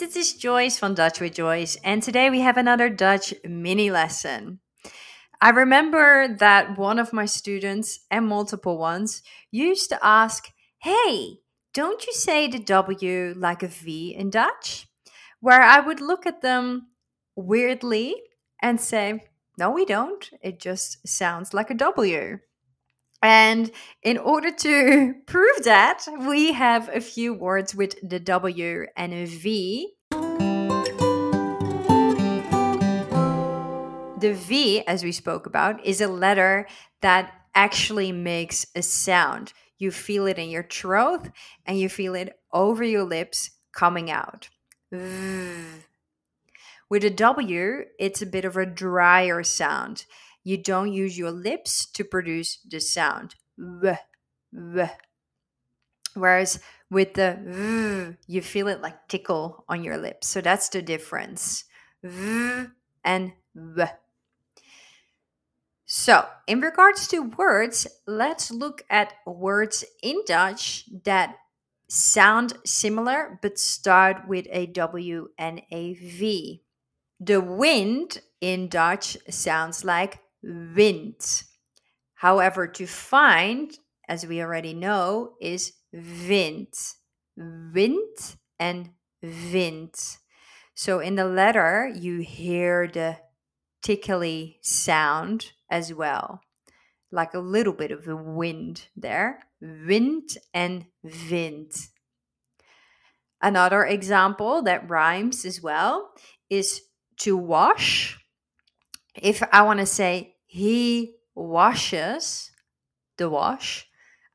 This is Joyce from Dutch with Joyce, and today we have another Dutch mini lesson. I remember that one of my students, and multiple ones, used to ask, Hey, don't you say the W like a V in Dutch? Where I would look at them weirdly and say, No, we don't. It just sounds like a W. And in order to prove that, we have a few words with the W and a V. The V, as we spoke about, is a letter that actually makes a sound. You feel it in your throat and you feel it over your lips coming out. With a W, it's a bit of a drier sound you don't use your lips to produce the sound. V, v. Whereas with the v, you feel it like tickle on your lips. So that's the difference. V and v. So, in regards to words, let's look at words in Dutch that sound similar but start with a W and a V. The wind in Dutch sounds like wind. However, to find, as we already know, is vind. Wind and vind. So in the letter, you hear the tickly sound as well, like a little bit of a wind there. Wind and vind. Another example that rhymes as well is to wash if I want to say he washes the wash,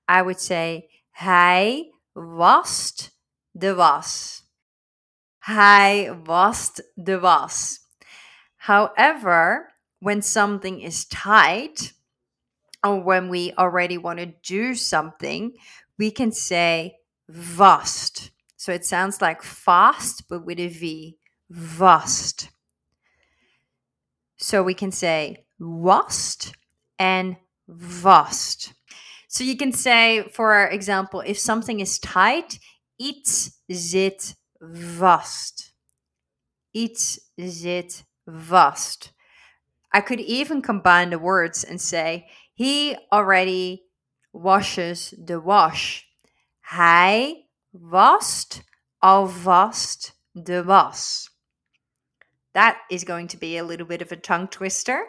I would say hij wast de was. Hij wast de was. However, when something is tight, or when we already want to do something, we can say vast. So it sounds like fast, but with a V. Vast. So we can say wast and vast. So you can say, for example, if something is tight, iets zit vast. Iets zit vast. I could even combine the words and say, he already washes the wash. Hij wast alvast de was. That is going to be a little bit of a tongue twister.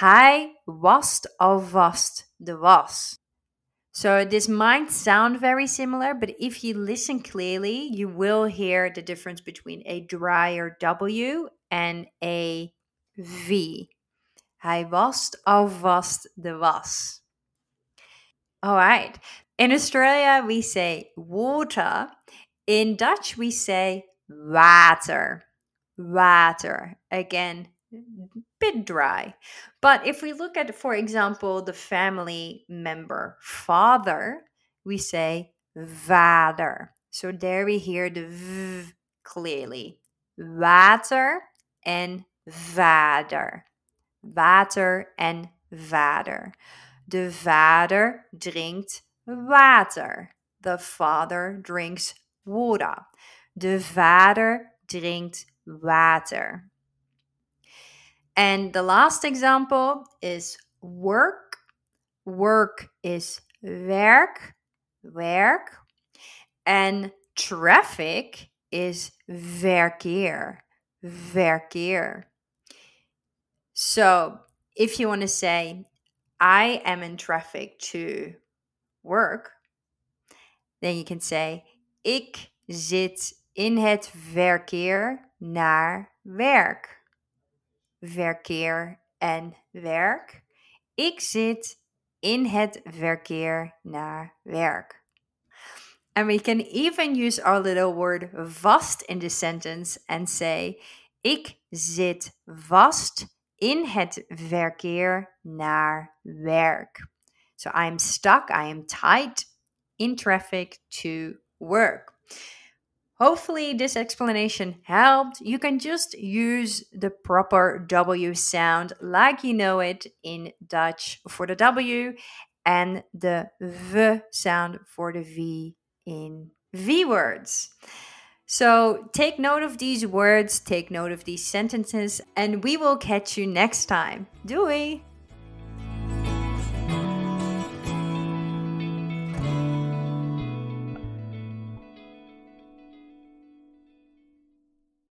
Hij wast alvast de was. So this might sound very similar, but if you listen clearly, you will hear the difference between a drier W and a V. Hij wast alvast de was. All right. In Australia, we say water. In Dutch, we say water water. Again, bit dry. But if we look at, for example, the family member father, we say vader. So there we hear the v clearly. Water and vader. Water and vader. De vader drinkt water. The father drinks water. De vader drinkt water. And the last example is work. Work is werk, werk. And traffic is verkeer, verkeer. So if you want to say, I am in traffic to work, then you can say, ik zit in het verkeer naar werk. Verkeer en werk. Ik zit in het verkeer naar werk. And we can even use our little word vast in the sentence and say: Ik zit vast in het verkeer naar werk. So I'm stuck, I am tied in traffic to work. Hopefully, this explanation helped. You can just use the proper W sound like you know it in Dutch for the W and the V sound for the V in V words. So take note of these words, take note of these sentences, and we will catch you next time. Doei!